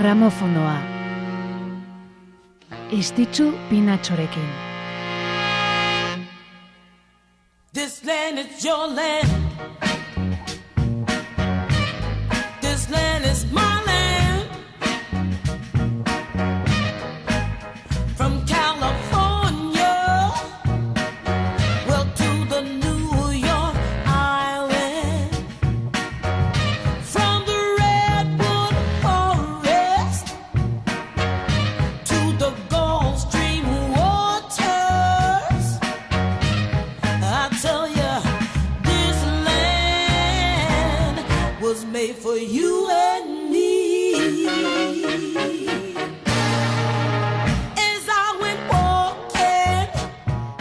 gramofonoa. Estitzu pinatxorekin. This land is your land.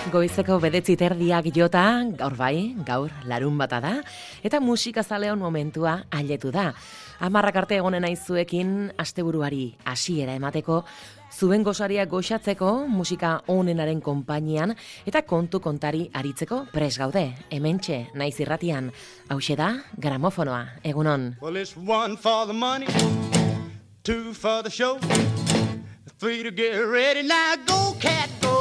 Goizeko bedetzi terdiak jota, gaur bai, gaur larun bata da, eta musika zaleon momentua ailetu da. Amarrak arte egonen aizuekin asteburuari hasiera emateko, zuen gozaria goxatzeko musika onenaren konpainian eta kontu kontari aritzeko pres gaude. Hementxe, naiz irratian, hause da, gramofonoa, egunon. Well, it's one for the money, two for the show, three to get ready, now go cat go,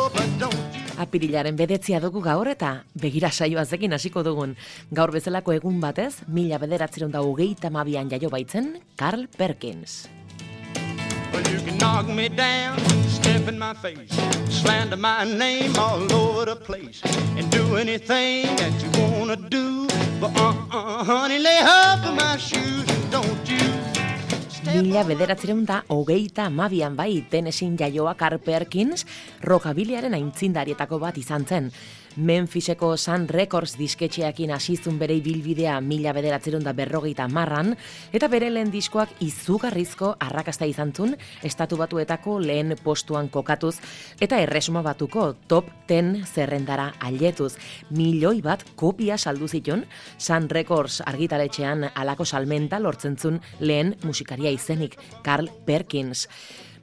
Apirilaren bedetzia dugu gaur eta begira saioa zekin hasiko dugun. Gaur bezalako egun batez, mila bederatzen da hogeita mabian jaio baitzen, Carl Perkins. Well, you can knock me down, step in my face, slander my name all over the place, and do anything that you wanna do, but uh-uh, honey, lay off of my shoes, Mila bederatzeren da hogeita mabian bai tenesin jaioa Carl Perkins rokabiliaren aintzindarietako bat izan zen. Memphiseko Sun Records disketxeakin asizun bere bilbidea mila bederatzerun da berrogeita marran, eta bere lehen diskoak izugarrizko arrakasta izan zun, estatu batuetako lehen postuan kokatuz, eta erresuma batuko top 10 zerrendara ailetuz. Milioi bat kopia saldu zitun, Sun Records argitaletxean alako salmenta lortzen zun lehen musikaria izenik, Carl Perkins.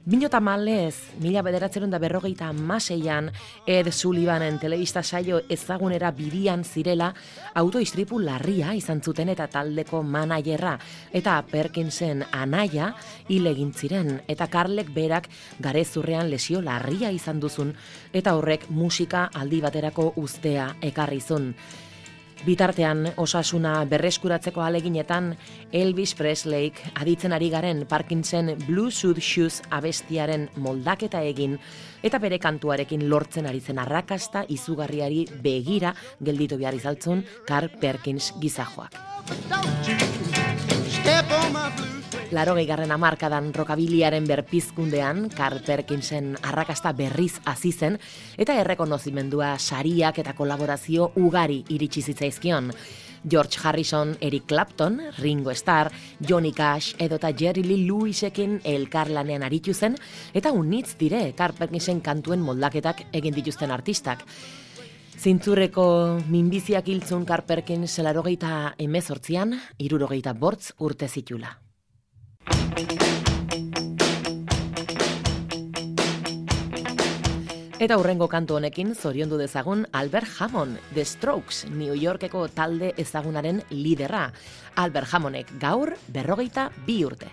Bino malez, mila bederatzerun da berrogeita maseian, Ed Sullivanen telebista saio ezagunera bidian zirela, autoistripu larria izan zuten eta taldeko manaierra, eta Perkinsen anaia hile ziren eta Karlek berak garezurrean lesio larria izan duzun, eta horrek musika aldi baterako ustea ekarrizun. Bitartean osasuna berreskuratzeko aleginetan Elvis Presleyk aditzen ari garen Parkinson Blue Suit Shoes abestiaren moldaketa egin eta bere kantuarekin lortzen ari zen arrakasta izugarriari begira gelditu behar izaltzun Carl Perkins gizajoak. Laro gehigarren amarkadan rokabiliaren berpizkundean, Carl Perkinsen arrakasta berriz hasi zen eta errekonozimendua sariak eta kolaborazio ugari iritsi zitzaizkion. George Harrison, Eric Clapton, Ringo Starr, Johnny Cash edota Jerry Lee Lewisekin elkarlanean aritu zen eta unitz dire Carl kantuen moldaketak egin dituzten artistak. Zintzurreko minbiziak hiltzun Carl Perkins zelarogeita emezortzian, bortz urte zitula. Eta hurrengo kantu honekin zoriondu dezagun Albert Hammond, The Strokes, New Yorkeko talde ezagunaren liderra. Albert Hammonek gaur berrogeita bi urte.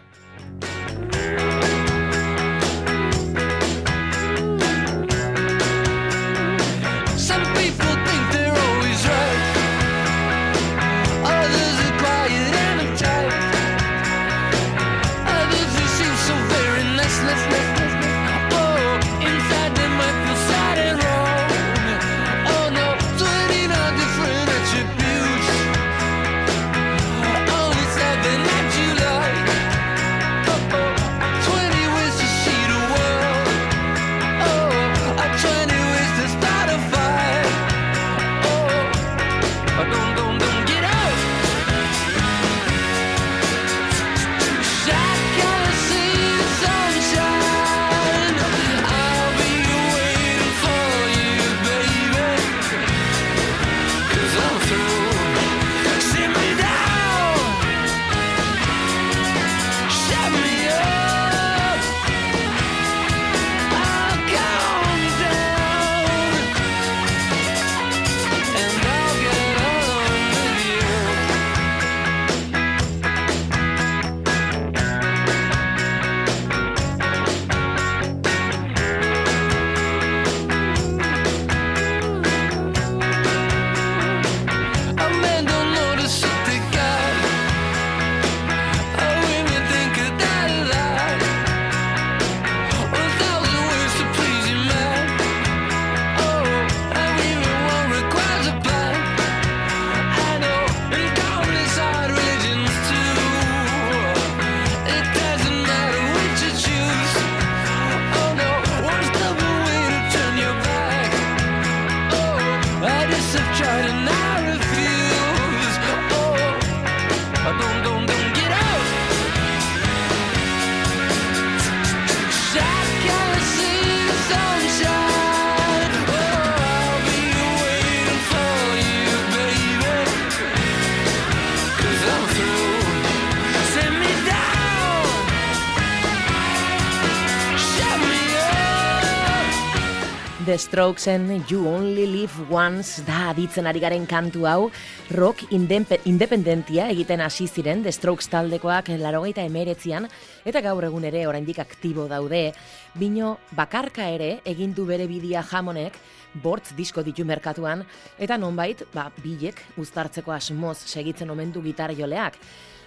Strokesen You Only Live Once da aditzen ari garen kantu hau. Rock independentia egiten hasi ziren The Strokes taldekoak larogeita emeretzian eta gaur egun ere oraindik aktibo daude. Bino bakarka ere egindu bere bidia jamonek bortz disko ditu merkatuan eta nonbait ba, bilek uztartzeko asmoz segitzen omendu gitar joleak.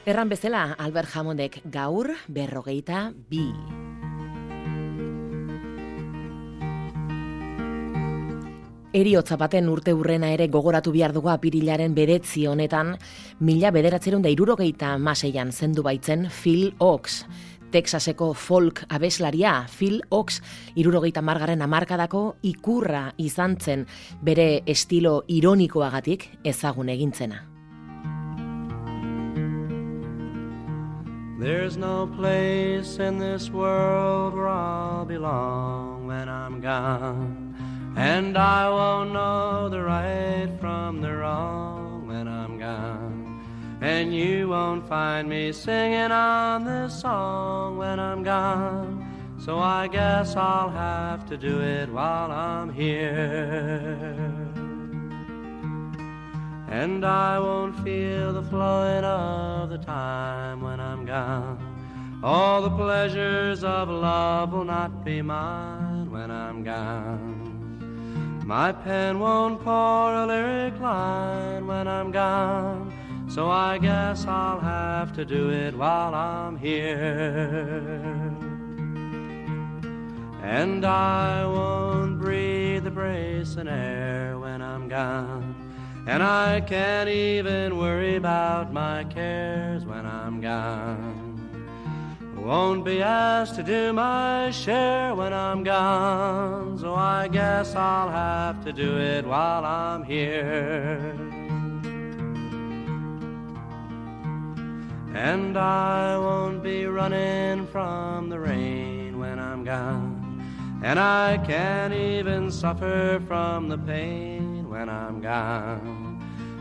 Erran bezala Albert Hammondek gaur berrogeita bi. Eriotza baten urte urrena ere gogoratu behar dugu apirilaren bedetzi honetan, mila bederatzerun da irurogeita maseian zendu baitzen Phil Oaks. Texaseko folk abeslaria Phil Oaks irurogeita margaren amarkadako ikurra izan zen bere estilo ironikoagatik ezagun egintzena. There's no place in this world where I'll belong when I'm gone. And I won't know the right from the wrong when I'm gone. And you won't find me singing on this song when I'm gone. So I guess I'll have to do it while I'm here. And I won't feel the flowing of the time when I'm gone. All the pleasures of love will not be mine when I'm gone. My pen won't pour a lyric line when I'm gone, so I guess I'll have to do it while I'm here. And I won't breathe the bracing air when I'm gone. And I can't even worry about my cares when I'm gone. Won't be asked to do my share when I'm gone, so guess I'll have to do it while I'm here. And I won't be running from the rain when I'm gone, and I can't even suffer from the pain when I'm gone.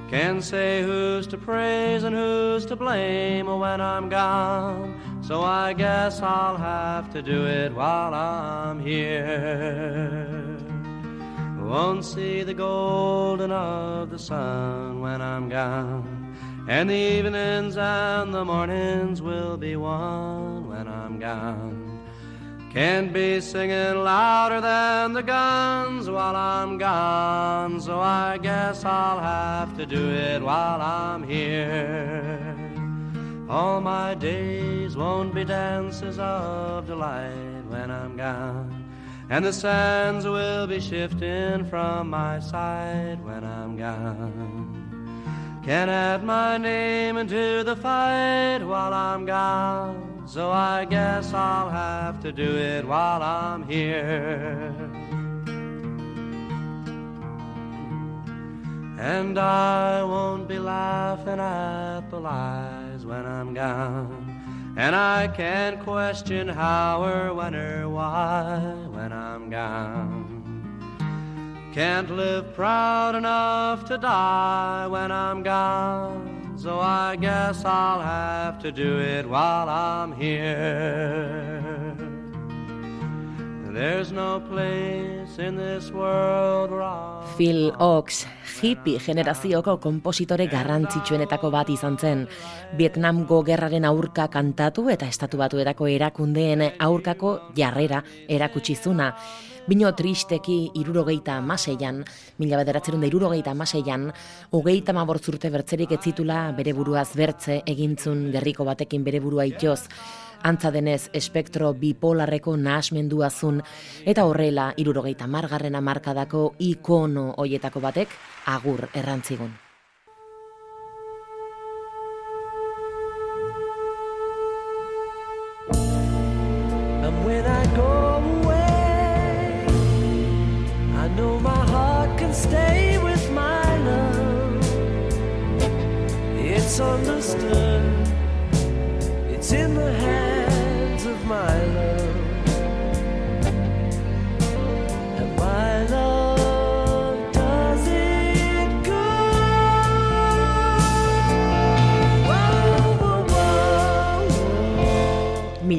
Can't say who's to praise and who's to blame when I'm gone. So I guess I'll have to do it while I'm here. Won't see the golden of the sun when I'm gone. And the evenings and the mornings will be one when I'm gone. Can't be singing louder than the guns while I'm gone, so I guess I'll have to do it while I'm here. All my days won't be dances of delight when I'm gone, and the sands will be shifting from my side when I'm gone. Can't add my name into the fight while I'm gone so I guess I'll have to do it while I'm here. And I won't be laughing at the lies when I'm gone. And I can't question how or when or why when I'm gone. Can't live proud enough to die when I'm gone so I guess I'll have to do it while I'm here. Phil Oaks, hippie generazioko kompositore garrantzitsuenetako bat izan zen. Vietnamgo gerraren aurka kantatu eta estatu batuetako erakundeen aurkako jarrera erakutsizuna. Bino tristeki irurogeita amaseian, mila bederatzerun da irurogeita amaseian, hogeita mabortzurte bertzerik etzitula bere buruaz bertze egintzun gerriko batekin bere burua itoz, antza denez espektro bipolarreko nahasmenduazun eta horrela irurogeita margarren amarkadako ikono hoietako batek agur errantzigun. stay with my love. It's understood, it's in the hands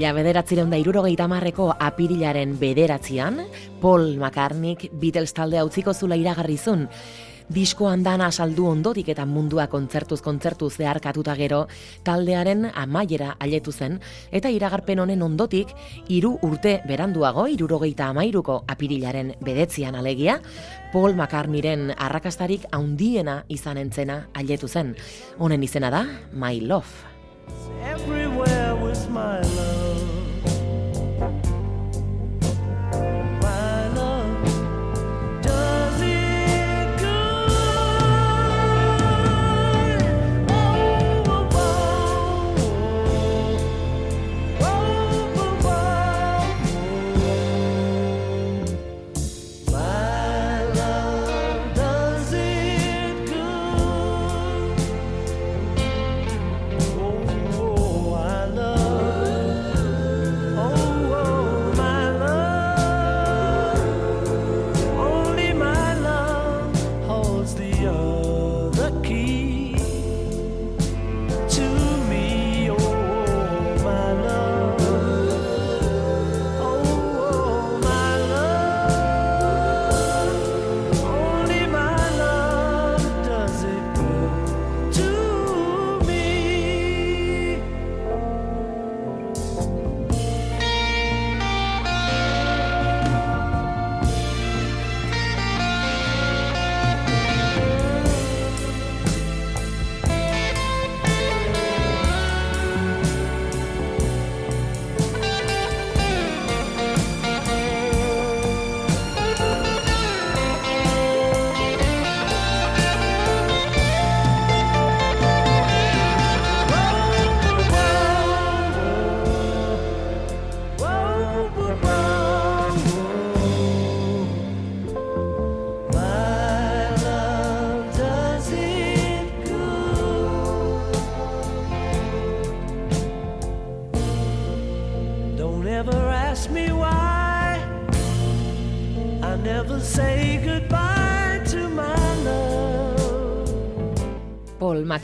Mila bederatzireun da irurogeita marreko apirilaren bederatzean, Paul McCartneyk Beatles taldea utziko zula iragarrizun. Disko andana saldu ondotik eta mundua kontzertuz kontzertu zeharkatuta gero, taldearen amaiera aletu zen, eta iragarpen honen ondotik, hiru urte beranduago, irurogeita amairuko apirilaren bedetzian alegia, Paul McCartneyren arrakastarik haundiena izan entzena aletu zen. Honen izena da, My Love. Everywhere was my love.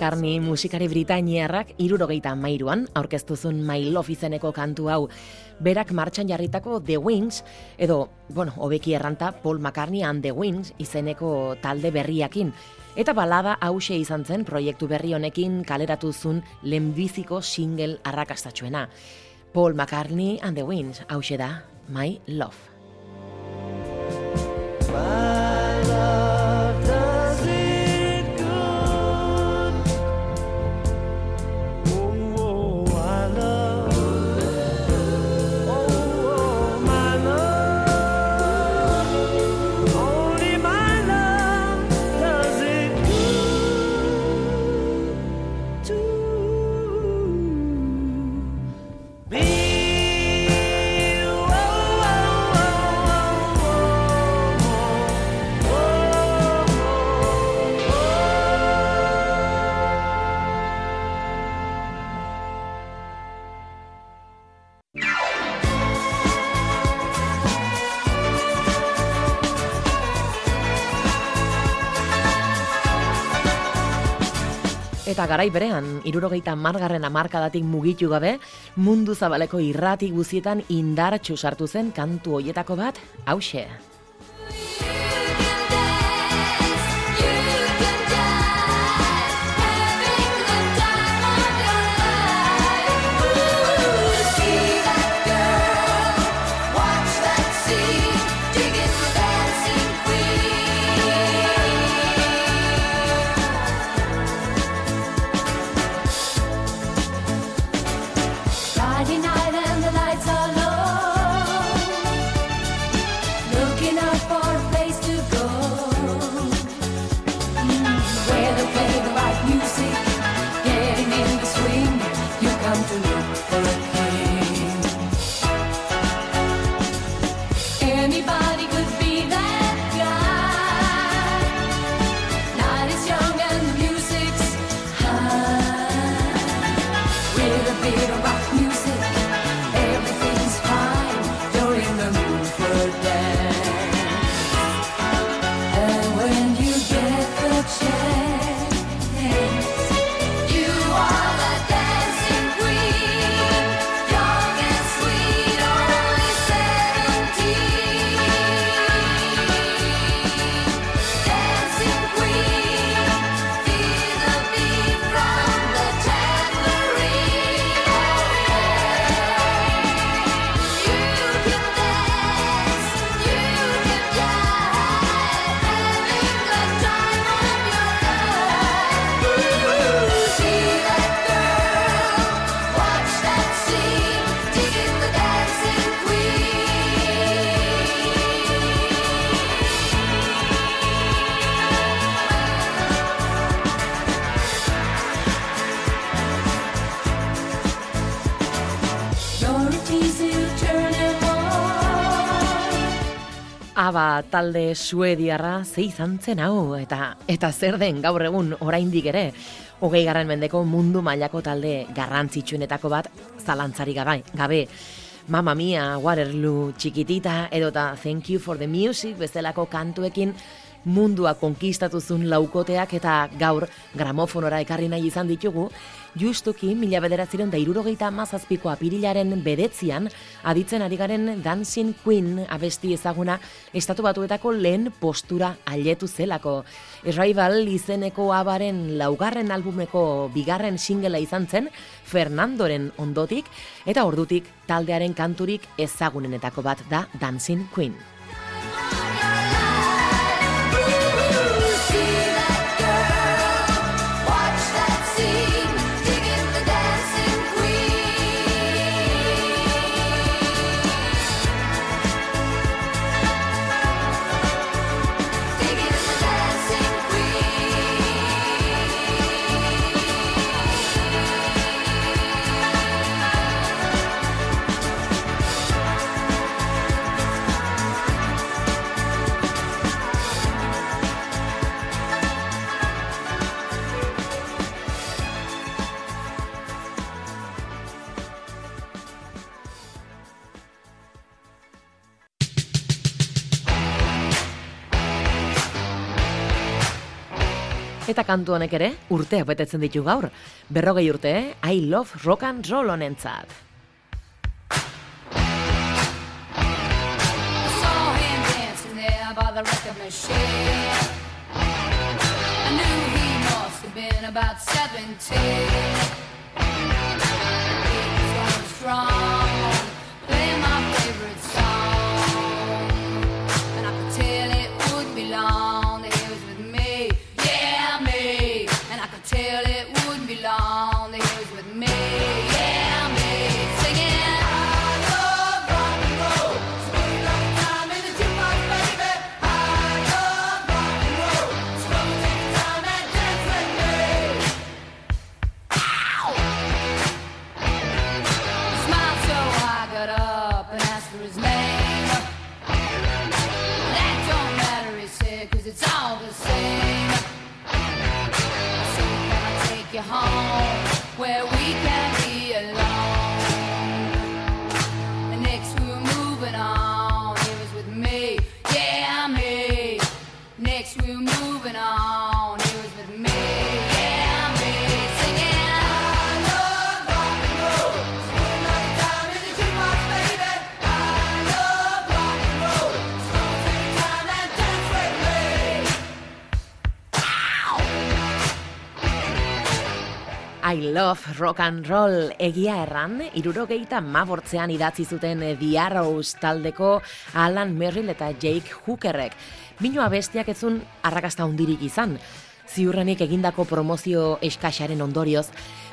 McCartney musikari britainiarrak irurogeita mairuan aurkeztuzun My Love izeneko kantu hau berak martxan jarritako The Wings, edo, bueno, hobeki erranta Paul McCartney and The Wings izeneko talde berriakin. Eta balada hause izan zen proiektu berri honekin kaleratu zuen lehenbiziko single arrakastatxuena. Paul McCartney and The Wings, hause da My Love. My Eta garai berean, irurogeita margarren amarkadatik mugitu gabe, mundu zabaleko irrati guzietan indartxu sartu zen kantu hoietako bat, hause. Talde suediarra ze izan zen hau, eta, eta zer den gaur egun oraindik ere, hogei garren mendeko mundu mailako talde garrantzitsuenetako bat zalantzari gabe. gabe. Mamma Mia, Waterloo, Chiquitita, edota Thank You for the Music bezalako kantuekin mundua konkistatuzun laukoteak eta gaur gramofonora ekarri nahi izan ditugu, justuki mila bederatziron da irurogeita mazazpiko apirilaren bedetzian, aditzen ari garen Dancing Queen abesti ezaguna estatu batuetako lehen postura aletu zelako. Arrival izeneko abaren laugarren albumeko bigarren singela izan zen, Fernandoren ondotik, eta ordutik taldearen kanturik ezagunenetako bat da Dancing Queen. Eta kantu honek ere, urteak betetzen ditu gaur. Berrogei urte, I love rock and roll honentzat. about 17. He was strong, I love rock and roll egia erran, irurogeita mabortzean idatzi zuten The Arrows taldeko Alan Merrill eta Jake Hookerrek. Bino abestiak etzun arrakasta hundirik izan. Ziurrenik egindako promozio eskaxaren ondorioz,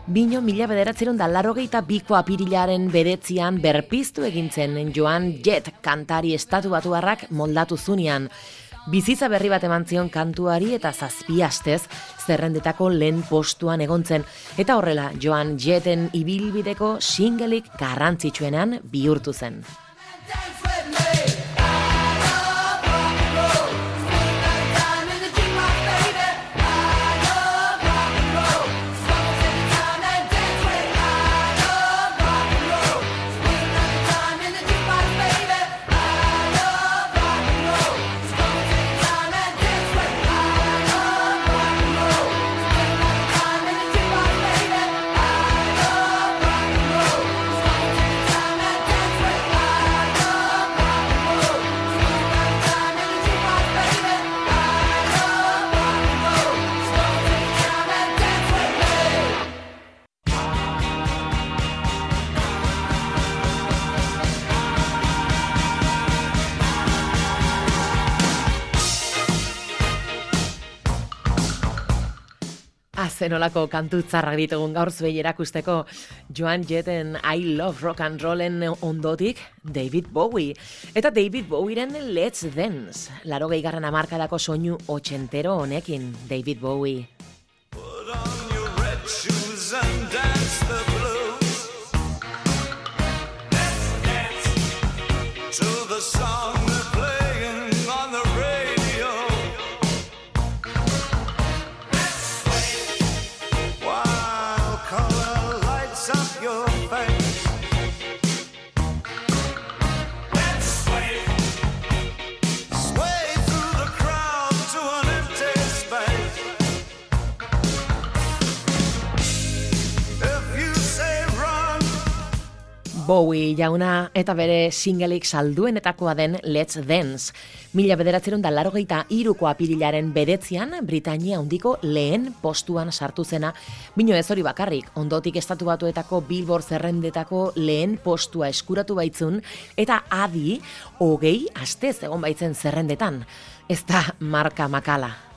bino mila bederatzeron da larrogeita biko apirilaren bedetzian berpiztu egintzen Joan Jett kantari estatu batuarrak moldatu zunean. Bizitza berri bat eman zion kantuari eta zazpi astez zerrendetako lehen postuan egontzen. Eta horrela, Joan Jetten ibilbideko singelik garrantzitsuenan bihurtu zen. Azenolako kantu txarrak ditugun gaur zuei erakusteko Joan Jetten I Love Rock and Rollen ondotik David Bowie. Eta David Bowieren Let's Dance. Laro gehigarren amarkadako soinu otxentero honekin David Bowie. Put on your red shoes and Bowie jauna eta bere singleik salduenetakoa den Let's Dance. Mila bederatzeron da larogeita iruko apirilaren bedetzian, Britania handiko lehen postuan sartu zena. Bino ez hori bakarrik, ondotik estatu batuetako Billboard zerrendetako lehen postua eskuratu baitzun, eta adi, hogei astez egon baitzen zerrendetan. Ez da marka makala.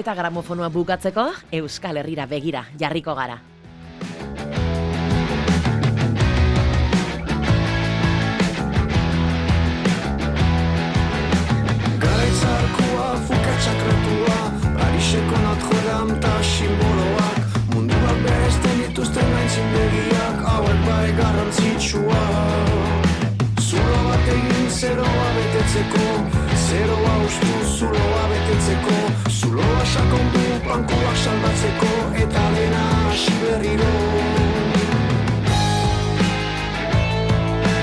Eta gramofonua bukatzeko, Euskal Herrira begira, jarriko gara. Garaitzarkua, fuka txakratua Pariseko Notre Dame ta simboloak Munduak beresten dituzten gaintzindegiak Hauek bai garrantzitsua Zulo bat egin zeroa betetzeko Zeroa ustu zuloa betetzeko sakondu bankuak salbatzeko Eta dena hasi berriro.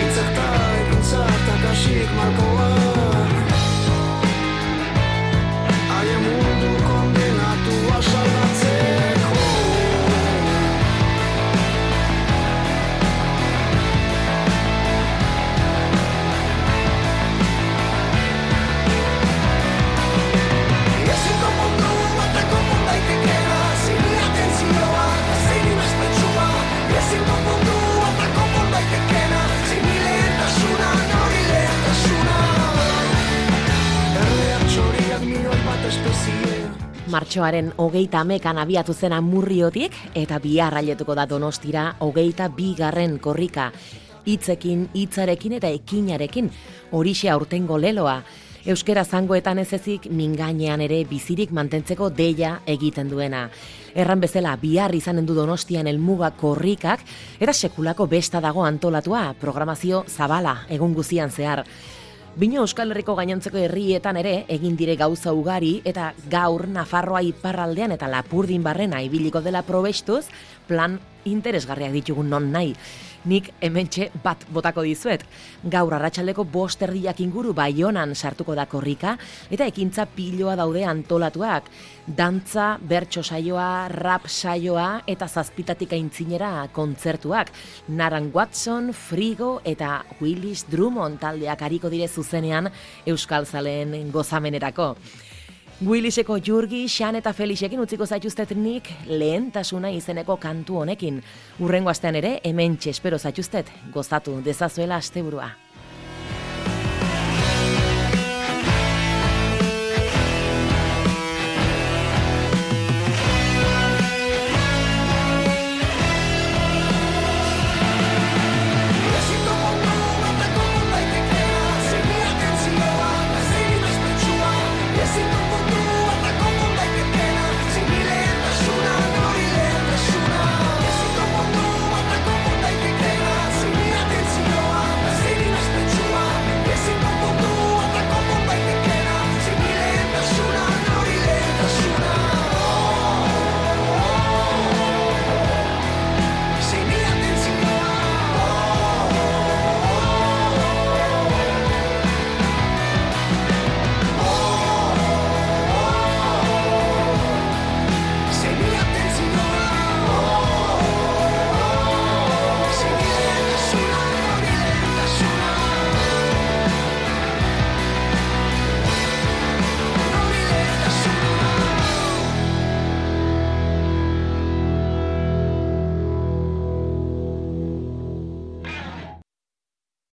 Hitzak ta ekintzak ta kasik markoak Martxoaren hogeita amekan abiatu zen amurriotik eta bihar ailetuko da donostira hogeita bigarren korrika. Hitzekin, hitzarekin eta ekinarekin, horixe aurtengo leloa. Euskera zangoetan ez ezik mingainean ere bizirik mantentzeko deia egiten duena. Erran bezala bihar izanen du donostian elmuga korrikak eta sekulako besta dago antolatua, programazio zabala egun guzian zehar. Bino Euskal Herriko gainontzeko herrietan ere egin dire gauza ugari eta gaur Nafarroa iparraldean eta Lapurdin barrena ibiliko dela probestuz plan interesgarriak ditugun non nahi. Nik hementxe bat botako dizuet. Gaur arratsaldeko bost erdiak inguru baionan sartuko da korrika, eta ekintza piloa daude antolatuak. Dantza, bertso saioa, rap saioa eta zazpitatik aintzinera kontzertuak. Naran Watson, Frigo eta Willis Drummond taldeak hariko dire zuzenean Euskal Zaleen gozamenerako. Williseko Jurgi, Xan eta Felixekin utziko zaituztet nik lehentasuna izeneko kantu honekin. Urrengo astean ere, hemen espero zaituztet gozatu dezazuela asteburua.